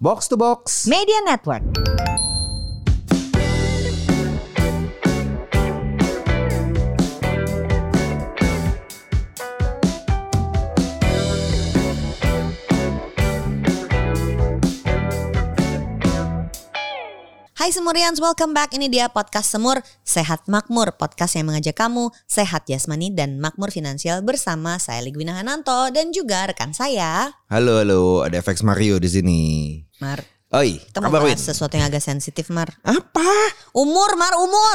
Box to Box. Media Network. Hai Semurians, welcome back. Ini dia podcast Semur Sehat Makmur, podcast yang mengajak kamu sehat jasmani dan makmur finansial bersama saya Ligwina Hananto dan juga rekan saya Halo halo, ada FX Mario di sini. Mar. Oi, Kita kabar Win? bahas sesuatu yang agak sensitif Mar. Apa? Umur Mar, umur.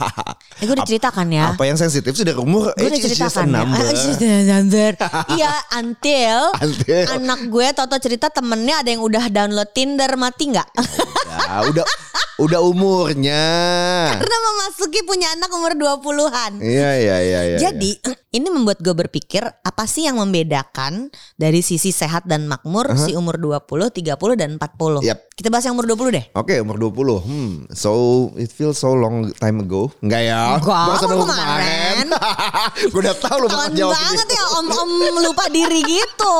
eh, gue udah ceritakan ya. Apa yang sensitif sudah umur? Gue udah It's just a ceritakan ya. number. Ah, it's just a number. Iya, until, Until. anak gue Toto cerita temennya ada yang udah download Tinder mati nggak? Ya, udah udah umurnya. Karena memasuki punya anak umur 20-an. Iya iya iya iya. Jadi ini membuat gue berpikir apa sih yang membedakan dari sisi sehat dan makmur si umur 20, 30 dan 40. Yap. Kita bahas yang umur 20 deh. Oke umur 20 Hmm So it feels so long time ago Enggak ya Enggak, baru baru kemarin. Gue udah tahu lu bakal jawab banget ya om-om lupa diri gitu.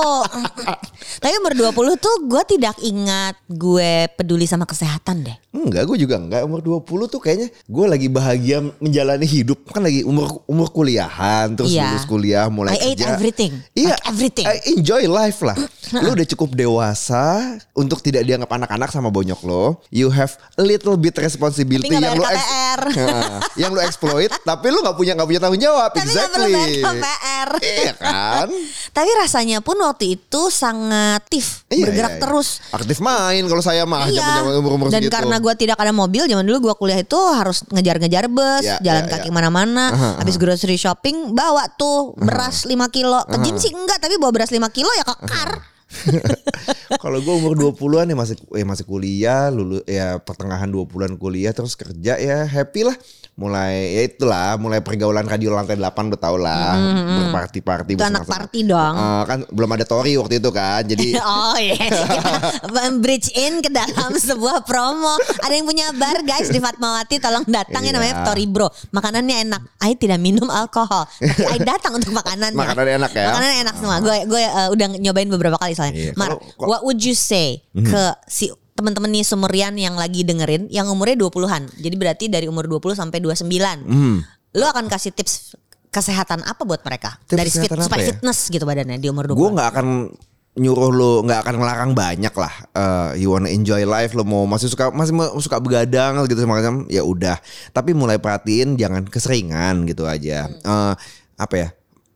Tapi umur 20 tuh gue tidak ingat gue peduli sama kesehatan deh. Enggak, gue juga enggak. Umur 20 tuh kayaknya gue lagi bahagia menjalani hidup. Kan lagi umur umur kuliahan, terus Iya. lulus kuliah, mulai I ate kerja. everything. Iya, Like everything. I enjoy life lah. lu udah cukup dewasa untuk tidak dianggap anak-anak sama bonyok lo. You have a little bit responsibility yang ex- KPR. Nah, yang lu exploit, tapi lu nggak punya nggak punya tanggung jawab. Tapi exactly. KPR. Iya kan? Tapi rasanya pun waktu itu sangat aktif, Iya, bergerak iya, iya. terus. Aktif main kalau saya mah Iya. umur-umur Dan segitu. karena gue tidak ada mobil, zaman dulu gue kuliah itu harus ngejar-ngejar bus, Iya, jalan iya, kaki iya. mana-mana. Aha, Habis grocery shopping bawa tuh beras 5 kilo. Ke gym sih enggak, tapi bawa beras 5 kilo ya kekar. Kalau gue umur 20-an ya masih ya masih kuliah, lulu ya pertengahan 20-an kuliah terus kerja ya happy lah. Mulai ya itulah, mulai pergaulan radio lantai 8 udah tau lah, berparti-parti Itu anak bersama-sama. party dong. Eh, kan belum ada Tori waktu itu kan. Jadi Oh iya, kita bridge in ke dalam sebuah promo. Ada yang punya bar guys di Fatmawati, tolong datang ya namanya. Tori Bro. Makanannya enak. I tidak minum alkohol, tapi I datang untuk makanannya. Makanannya enak ya? Makanannya enak semua. Gue gue uh, udah nyobain beberapa kali soalnya. Iya, Mar, kalau- what would you say ke si teman-teman nih sumerian yang lagi dengerin yang umurnya 20-an. Jadi berarti dari umur 20 sampai 29. Hmm. Lu akan kasih tips kesehatan apa buat mereka? Tips dari fit, supaya ya? fitness gitu badannya di umur 20. gue nggak akan nyuruh lo nggak akan ngelarang banyak lah Eh, you wanna enjoy life lo mau masih suka masih mau suka begadang gitu semacam ya udah tapi mulai perhatiin jangan keseringan gitu aja Eh, apa ya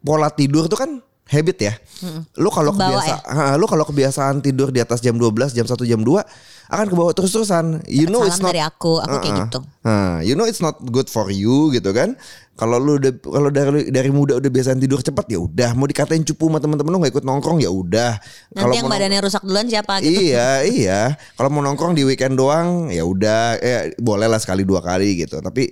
pola tidur tuh kan habit ya lu kalau Kebawa kebiasa ah, lu kalau kebiasaan tidur di atas jam 12 jam 1 jam 2 akan kebawa terus-terusan you know it's Salam not dari aku, aku kayak Uh-uh. gitu. Nah, you know it's not good for you gitu kan. Kalau lu udah kalau dari dari muda udah biasaan tidur cepat ya udah, mau dikatain cupu sama teman-teman lu nggak ikut nongkrong ya udah. Kalau yang badannya rusak duluan siapa gitu. Iya, iya. Kalau mau nongkrong di weekend doang ya udah eh boleh lah sekali dua kali gitu. Tapi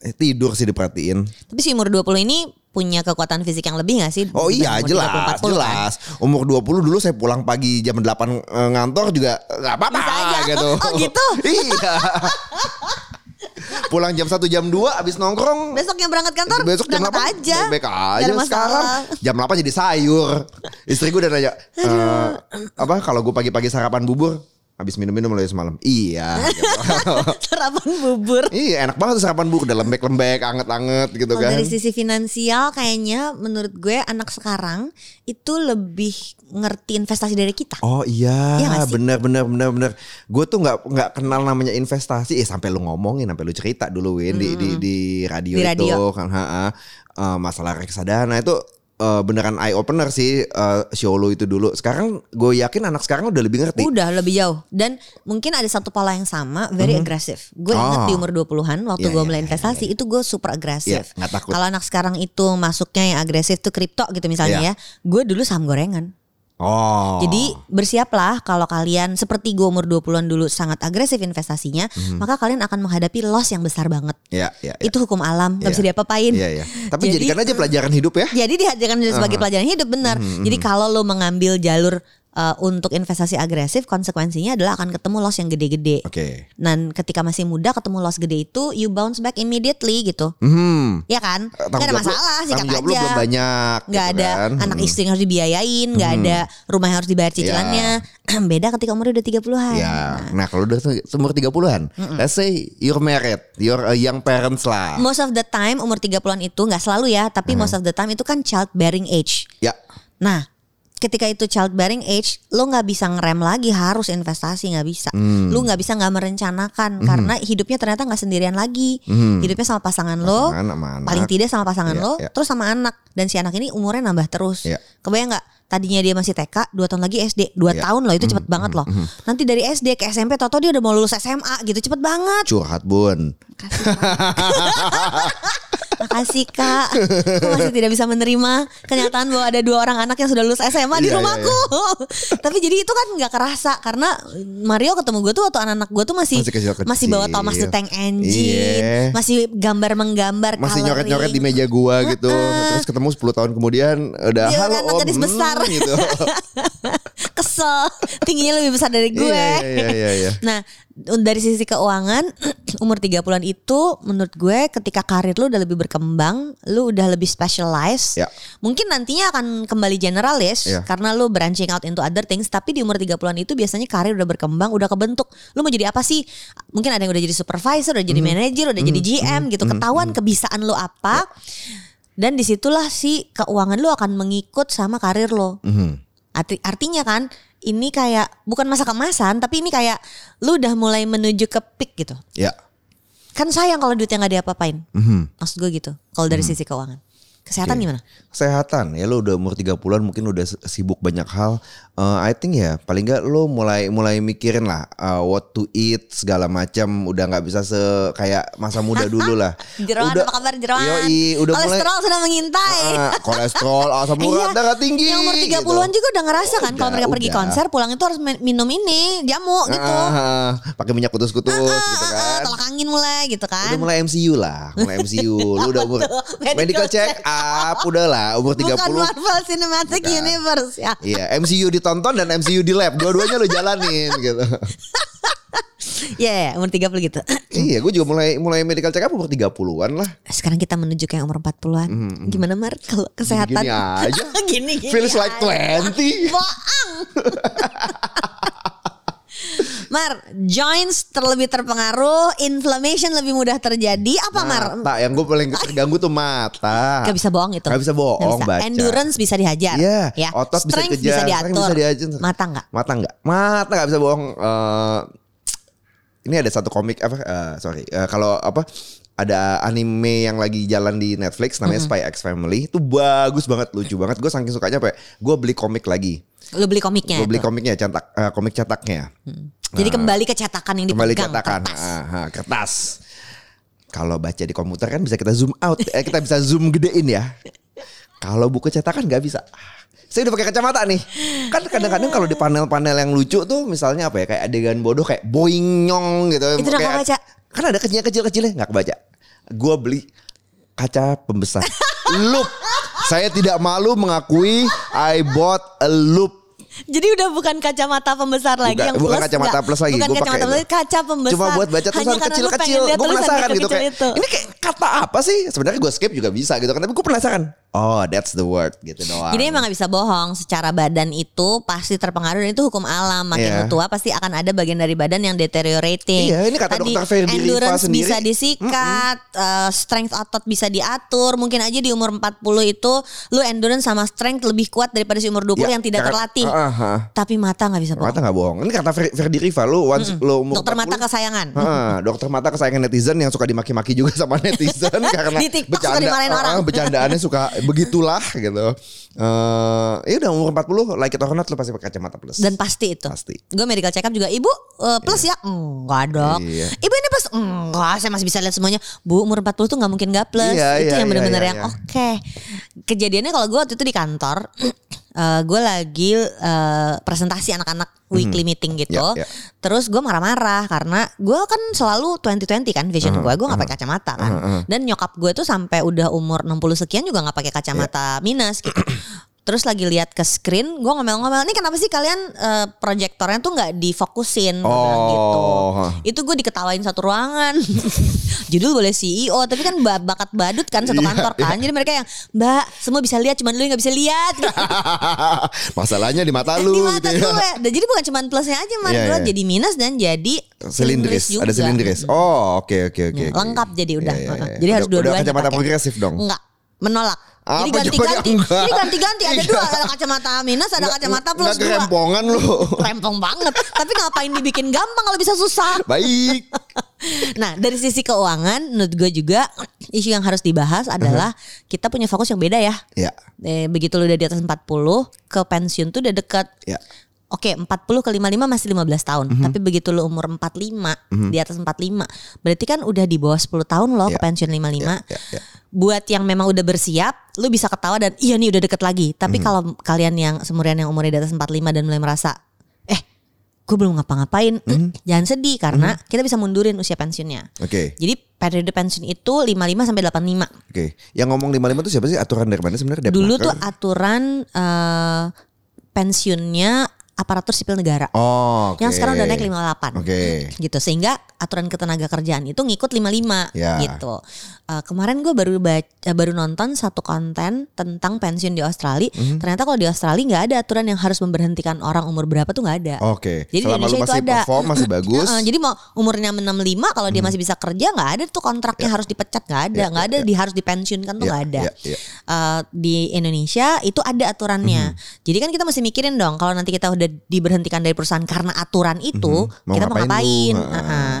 eh, tidur sih diperhatiin. Tapi si umur 20 ini punya kekuatan fisik yang lebih gak sih? Oh iya jelas 30, 40 kan? jelas. Umur 20 dulu saya pulang pagi jam 8 eh, ngantor juga nggak apa-apa gitu. Oh, gitu? iya. pulang jam 1 jam 2 abis nongkrong Besoknya berangkat kantor, besok jam berangkat 8 aja. baik aja sekarang jam 8 jadi sayur istri gue udah nanya "Eh, apa kalau gue pagi-pagi sarapan bubur habis minum-minum mulai semalam iya Sarapan bubur. iya enak banget tuh sarapan bubur udah lembek-lembek anget-anget gitu kan dari sisi finansial kayaknya menurut gue anak sekarang itu lebih ngerti investasi dari kita. Oh iya, Iya bener bener bener bener. Gue tuh nggak nggak kenal namanya investasi. Eh sampai lu ngomongin, sampai lu cerita dulu Win di, di di radio Di itu radio. kan, ha, ha. Eh, masalah reksadana itu eh, beneran eye opener sih eh, show lu itu dulu. Sekarang gue yakin anak sekarang udah lebih ngerti. Udah lebih jauh dan mungkin ada satu pola yang sama very agresif. Gue inget Oh. di umur 20-an waktu Iya, gue iya, mulai iya, investasi itu gue super agresif. Takut. Kalau anak sekarang itu masuknya yang agresif tuh kripto gitu misalnya Iya. ya. Gue dulu saham gorengan. Oh. Jadi bersiaplah kalau kalian seperti gue umur 20-an dulu sangat agresif investasinya, Mhm. maka kalian akan menghadapi loss yang besar banget. ya ya. ya. Itu hukum alam, gak Iya. bisa diapa-apain. Iya iya. Tapi Jadi- jadikan aja pelajaran hidup ya. Jadi dihadirkan sebagai pelajaran hidup benar. Mhm, Jadi kalau lo mengambil jalur eh, untuk investasi agresif konsekuensinya adalah akan ketemu loss yang gede-gede. Oke. Dan ketika masih muda ketemu loss gede itu you bounce back immediately gitu. Hmm. Ya kan? Tanggung Gak ada masalah jawab lu aja. belum banyak. Nggak gitu ada kan. anak Hmm. istri yang harus dibiayain, nggak ada rumah yang harus dibayar cicilannya. Beda ketika umurnya udah 30-an. Ya, nah kalau udah umur 30-an, let's say you're married, you're a young parents lah. Most of the time umur 30-an itu nggak selalu ya, tapi most of the time itu kan childbearing age. Ya, Nah, ketika itu childbearing age, lo nggak bisa ngerem lagi harus investasi nggak bisa. Hmm. Lo nggak bisa nggak merencanakan karena hidupnya ternyata nggak sendirian lagi. Hidupnya sama pasangan lo, Pasangan sama anak. paling tidak sama pasangan Iya, lo, iya. terus sama anak. Dan si anak ini umurnya nambah terus. Iya. Kebayang nggak? Tadinya dia masih TK, dua tahun lagi SD, dua Iya. tahun loh itu cepet banget loh. Nanti dari SD ke SMP, toto dia udah mau lulus SMA gitu, cepet banget. curhat bun. Makasih kak, aku masih tidak bisa menerima kenyataan bahwa ada dua orang anak yang sudah lulus SMA di Iya, iya, rumahku. Tapi jadi itu kan nggak kerasa karena Mario ketemu gue tuh waktu anak-anak gue tuh masih Masih kecil-kecil. masih bawa Thomas the Tank Engine, Iya. masih gambar menggambar, Masih nyoret-nyoret di meja gua gitu. Terus ketemu 10 tahun kemudian udah Dia halo anak om hmm," besar. gitu. Kesel, tingginya lebih besar dari gue. Iya, iya, iya, iya. Nah, dari sisi keuangan umur 30-an itu menurut gue ketika karir lu udah lebih berkembang, lu udah lebih specialized. Ya. Mungkin nantinya akan kembali generalis Ya. karena lu branching out into other things, tapi di umur 30-an itu biasanya karir udah berkembang, udah kebentuk. Lu mau jadi apa sih? Mungkin ada yang udah jadi supervisor, udah Hmm. jadi manager, udah jadi GM gitu. Ketahuan kebisaan lu apa. Ya. Dan di situlah si keuangan lu akan mengikut sama karir lo. Mhm. Arti, artinya kan ini kayak bukan masa kemasan tapi ini kayak lu udah mulai menuju ke peak gitu. Ya. Kan sayang kalau duitnya nggak diapa-apain. Mhm. Maksud gue gitu. Kalau dari sisi keuangan. Kesehatan Oke. gimana? Kesehatan ya lo udah umur 30-an mungkin udah sibuk banyak hal. Eh, I think ya paling nggak lo mulai mulai mikirin lah eh, what to eat segala macam udah nggak bisa se kayak masa muda dulu lah. Jeroan udah, apa kabar Jeroan? Yoi, udah mulai Kolesterol sudah mengintai. Ah, kolesterol asam Iya, urat darah tinggi. Yang umur 30-an gitu. juga udah ngerasa kan kalau Udah, mereka pergi udah. konser pulang itu harus min- minum ini jamu gitu. Ah, pakai minyak kutus-kutus gitu Ah, kan. tolak angin mulai gitu kan. Udah mulai MCU lah, mulai MCU. Lu udah umur medical, Medical check up, udah lah umur 30. Bukan Marvel Cinematic Bukan. Universe ya. Iya, MCU ditonton dan MCU di lab. Dua-duanya lo jalanin gitu. Iya, yeah, umur 30 gitu. iya, gue juga mulai mulai medical check up umur 30-an lah. Sekarang kita menuju ke yang umur 40-an. Gimana Mar kalau kesehatan? Gini aja. gini gini. Feels like aja. 20. Boang. Mar, joints terlebih terpengaruh, inflammation lebih mudah terjadi. Apa Mar? Mata, yang gue paling terganggu tuh mata. Gak bisa bohong itu. Gak bisa bohong, Nggak bisa. baca. Endurance bisa dihajar. Iya, ya. otot bisa Strength dikejar, bisa diatur. bisa diajar. Mata enggak? Mata enggak? Mata enggak bisa bohong. Eh, ini ada satu komik apa? eh, sorry, Eh, kalau apa? Ada anime yang lagi jalan di Netflix namanya Spy X Family itu bagus banget, lucu banget. Gue saking sukanya apa? Gue beli komik lagi. Lu beli komiknya Gue beli itu. komiknya, cetak eh, komik cetaknya. Jadi kembali ke cetakan yang Kembali dipegang. cetakan, kertas. Ah, ah, kertas. Kalau baca di komputer kan bisa kita zoom out, eh, kita bisa zoom gedein ya. Kalau buku cetakan nggak bisa. Saya udah pakai kacamata nih. Kan kadang-kadang kalau di panel-panel yang lucu tuh misalnya apa ya kayak adegan bodoh kayak boingnyong gitu. Itu udah Kayak- nggak baca. Kan ada kecil kecil-kecilnya nggak kebaca. Gua beli kaca pembesar. loop. Saya tidak malu mengakui I bought a loop. Jadi udah bukan kacamata pembesar lagi Bukan- yang bukan plus kacamata nggak? plus lagi, Bukan gua kacamata pakai plus, kaca pembesar. Cuma buat baca tulisan kecil-kecil. Gue penasaran gitu kecil kayak itu. ini kayak kata apa sih? Sebenarnya gue skip juga bisa gitu kan. Tapi gue penasaran. Oh, that's the word gitu doang. Jadi emang gak bisa bohong Secara badan itu pasti terpengaruh Dan itu hukum alam Makin Iya. lu tua pasti akan ada bagian dari badan yang deteriorating Iya, ini kata Tadi dokter Ferdi Endurance sendiri. bisa disikat eh, Strength otot bisa diatur Mungkin aja di umur 40 itu Lu endurance sama strength lebih kuat Daripada si umur 20 Ya, yang tidak terlatih ah, ah. Tapi mata gak bisa bohong Mata gak bohong. Ini kata Fer- Ferdi Riva lu once lu umur Dokter mata 40, kesayangan Ah, dokter mata kesayangan netizen yang suka dimaki-maki juga sama netizen karena Di TikTok suka dimarahin ah, orang. bercandaannya suka begitulah gitu. Eh, ya udah umur 40 like it or not lu pasti pakai kacamata plus. Dan pasti itu Pasti. Gue medical check up juga Ibu eh, plus ya Enggak dok Iya. Ibu ini plus Enggak saya masih bisa lihat semuanya Bu umur 40 tuh gak mungkin gak plus Iya, Itu iya, yang iya, yang iya. oke Kejadiannya kalau gue waktu itu di kantor eh, Gue lagi eh, presentasi anak-anak weekly meeting gitu. Iya, iya. Terus gue marah-marah Karena gue kan selalu 2020 kan vision gue Gue gak pakai kacamata kan. Dan nyokap gue tuh sampai udah umur 60 sekian juga gak pakai kacamata Iya. minus gitu terus lagi lihat ke screen, gue ngomel-ngomel, ini kenapa sih kalian eh, proyektornya tuh nggak difokusin? Bilang gitu. Oh. Itu gue diketawain satu ruangan. Judul boleh CEO, tapi kan ba- bakat badut kan satu Iya, kantor kan. Jadi mereka yang, Mbak, semua bisa lihat, cuman lu nggak bisa lihat. Masalahnya di mata lu Di mata gitu ya. gue. Dan jadi bukan cuman plusnya aja, man. Iya, Gue iya. jadi minus dan jadi Silindris, juga. ada silindris. Oh, oke oke oke. Ya, oke. lengkap jadi udah. Iya, iya, iya. Jadi harus Udah- Udah dua-duanya kacamata progresif dong. Enggak, menolak. Apa Jadi ganti-ganti. Jadi ganti-ganti ada dua, ada kacamata minus, ada kacamata plus dua. kerempongan lu. Rempong banget. Tapi ngapain dibikin gampang kalau bisa susah? Baik. Nah, dari sisi keuangan menurut gue juga isu yang harus dibahas adalah kita punya fokus yang beda ya. Ya, Eh, begitu lu udah di atas 40 ke pensiun tuh udah deket. ya. Oke, 40 ke 55 masih 15 tahun. Mhm. Tapi begitu lu umur 45, di atas 45, berarti kan udah di bawah 10 tahun loh ke Ya. pensiun 55. Ya, ya. Buat yang memang udah bersiap, lu bisa ketawa dan iya nih udah deket lagi. Tapi Mhm. kalau kalian yang semurian yang umurnya di atas 45 dan mulai merasa, eh, gue belum ngapa-ngapain, Mhm. eh, jangan sedih karena kita bisa mundurin usia pensiunnya. Oke. Jadi periode pensiun itu 55 sampai 85. Oke. Yang ngomong 55 itu siapa sih? Aturan dari mana sebenarnya? Dulu tuh aturan eh, pensiunnya aparatur sipil negara. Oh, oke. Yang sekarang udah naik 58. Oke. Gitu sehingga aturan ketenaga kerjaan itu ngikut 55 Ya. gitu. Eh, kemarin gue baru baca, baru nonton satu konten tentang pensiun di Australia. Mhm. Ternyata kalau di Australia nggak ada aturan yang harus memberhentikan orang umur berapa tuh nggak ada. Oke. Jadi di Selama lu Indonesia itu masih ada. perform masih bagus. Heeh, jadi mau umurnya 65 kalau dia masih bisa kerja nggak ada tuh kontraknya harus dipecat nggak ada, Ya, nggak ya, ada ya. di harus dipensiunkan tuh Ya, nggak ada. Eh, di Indonesia itu ada aturannya. Mhm. Jadi kan kita mesti mikirin dong kalau nanti kita udah diberhentikan dari perusahaan karena aturan itu, Mhm. Mau kita mau ngapain ngapain? lu? Heeh. Heeh.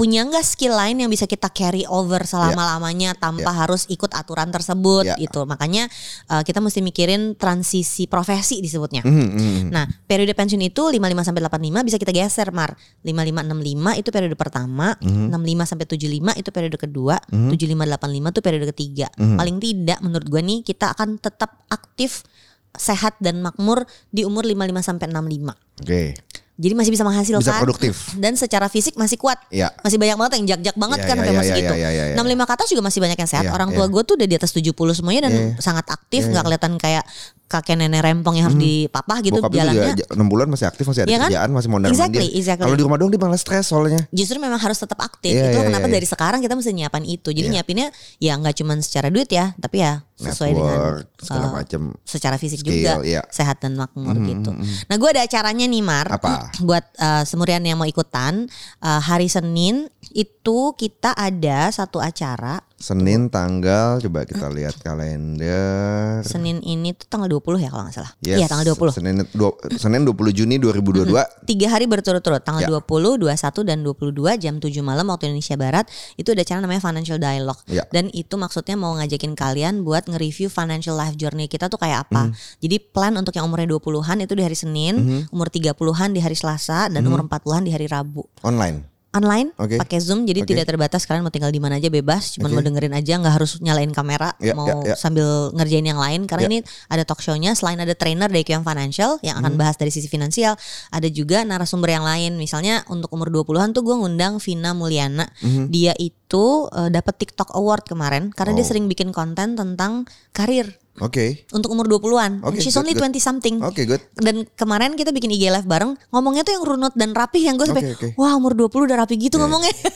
Punya nggak skill lain yang bisa kita carry over selama Ya. lamanya tanpa harus ikut aturan tersebut Ya. gitu. Makanya eh, kita mesti mikirin transisi profesi disebutnya. Mhm, mhm. Nah, periode pensiun itu 55 sampai 85 bisa kita geser, Mar. 55 65 itu periode pertama, Mhm. 65 sampai 75 itu periode kedua, 75 85 itu periode ketiga. Mhm. Paling tidak menurut gua nih kita akan tetap aktif sehat dan makmur di umur 55 sampai 65. Oke. Jadi masih bisa menghasilkan Bisa produktif. dan secara fisik masih kuat. Ya. Masih banyak banget yang jak-jak banget Ya, kan ya, sampai ya, masih ya, gitu. ya, ya, ya. 65 ke atas juga masih banyak yang sehat. Ya, Orang ya. tua gue tuh udah di atas 70 semuanya dan Ya. sangat aktif, Ya, nggak ya. kelihatan kayak kakek nenek rempong yang harus dipapah gitu Bokap jalannya. juga 6 bulan masih aktif, masih ada Iya kan? kerjaan, masih mondar Exactly, mandir. exactly. Kalau di rumah doang dia malah stres soalnya. justru memang harus tetap aktif. Iya, itu iya, kenapa iya, dari sekarang kita mesti nyiapin itu. Jadi Iya. nyiapinnya ya nggak cuma secara duit ya, tapi ya sesuai dengan Network, segala uh, macam. secara fisik skill, juga iya. sehat dan makmur Mhm, gitu. mhm. Nah, gue ada acaranya nih Mar. Apa? Buat uh, semurian yang mau ikutan uh, hari Senin itu kita ada satu acara. Senin tanggal coba kita lihat kalender. Senin ini tuh tanggal 20 ya kalau nggak salah. Yes, Iya, tanggal 20. Senin dua- Senin 20 Juni 2022. Tiga hari berturut-turut tanggal Ya. 20, 21 dan 22 jam 7 malam waktu Indonesia Barat itu ada acara namanya Financial Dialogue. Ya. Dan itu maksudnya mau ngajakin kalian buat nge-review financial life journey kita tuh kayak apa. Mhm. Jadi plan untuk yang umurnya 20-an itu di hari Senin, umur 30-an di hari Selasa dan umur 40-an di hari Rabu. Online. Online Oke. pakai Zoom jadi Oke. tidak terbatas kalian mau tinggal di mana aja bebas, cuman Oke. mau dengerin aja nggak harus nyalain kamera, Ya, mau ya, ya. sambil ngerjain yang lain karena Ya. ini ada talk show-nya selain ada trainer dari QM Financial yang Hmm. akan bahas dari sisi finansial, ada juga narasumber yang lain. Misalnya untuk umur 20-an tuh gue ngundang Vina Mulyana. Mhm. Dia itu eh, dapat TikTok Award kemarin karena dia Oh. sering bikin konten tentang karir Oke. untuk umur 20-an. Oke, She's good, only good. 20 something. Oke, good. Dan kemarin kita bikin IG live bareng, ngomongnya tuh yang runut dan rapih yang gue sampai, Oke, oke. wah umur 20 udah rapi gitu Iya. ngomongnya. Ya,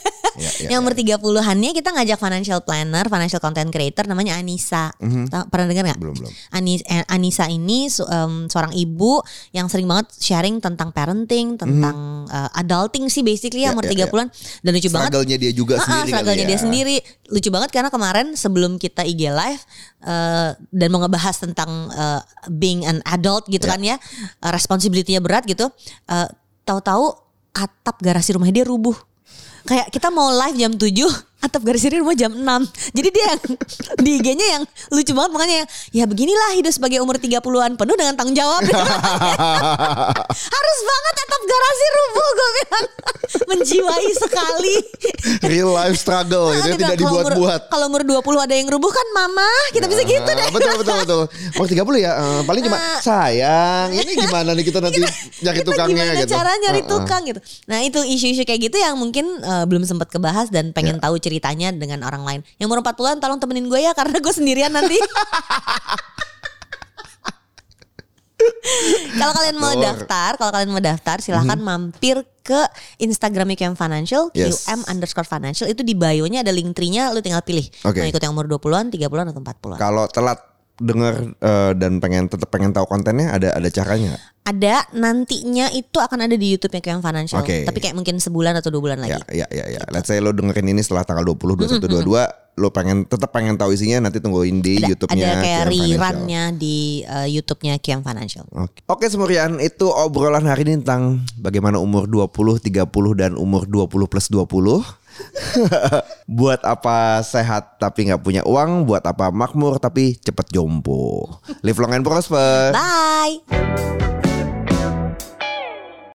ya, yang ya. umur 30-annya kita ngajak financial planner, financial content creator namanya Anissa. Mhm. Tahu- Pernah dengar nggak? Belum, belum. Anis, eh, Anissa ini su- em, seorang ibu yang sering banget sharing tentang parenting, tentang eh, adulting sih basically ya Ya, umur ya, 30-an dan lucu banget. Struggle-nya dia juga Ah, ah, sendiri struggle-nya ya. dia sendiri. Lucu banget karena kemarin sebelum kita IG live eh, dan mau ngebahas tentang eh, being an adult gitu Ya. kan ya, eh, responsibility-nya berat gitu. eh, tahu-tahu atap garasi rumah dia rubuh. Kayak kita mau live jam 7, atap garasi dia rumah jam 6. Jadi dia yang di IG-nya yang lucu banget makanya yang, ya beginilah hidup sebagai umur 30-an penuh dengan tanggung jawab. Harus banget atap garasi rubuh gue bilang. Menjiwai sekali. Real life struggle Nah, itu tidak bilang, kalau umur- dibuat-buat. Kalau umur 20 ada yang rubuh kan mama, kita bisa gitu deh. Ah, Betul betul betul. Umur 30 ya eh, paling cuma sayang. Ini gimana nih kita nanti nyari Kita tukangnya gimana gitu. cara nyari Ah, ah. tukang gitu. Nah itu isu-isu kayak gitu yang mungkin eh, belum sempat kebahas dan pengen Ya. tahu ceritanya dengan orang lain. Yang umur 40-an tolong temenin gue ya karena gue sendirian nanti. kalau kalian mau daftar, kalau kalian mau daftar silahkan mampir ke Instagramnya QM Financial, Yes. QM underscore financial itu di bio-nya ada link tree-nya, lu tinggal pilih. Oke. Mau ikut yang umur 20-an, 30-an atau 40-an. Kalau telat dengar eh, dan pengen tetap pengen tahu kontennya ada ada caranya. Ada nantinya itu akan ada di YouTube-nya QM Financial. Oke. Tapi kayak mungkin sebulan atau dua bulan lagi. Ya, ya, ya, ya. Let's say lo dengerin ini setelah tanggal 20, 21, 22, lo pengen tetap pengen tahu isinya nanti tungguin di Ada, YouTube-nya. ada kayak rerun-nya di uh, YouTube-nya QM Financial. Oke. Oke Semurian, itu obrolan hari ini tentang bagaimana umur 20, 30 dan umur 20 plus 20. buat apa sehat tapi nggak punya uang, buat apa makmur tapi cepet jompo. Live long and prosper. Bye.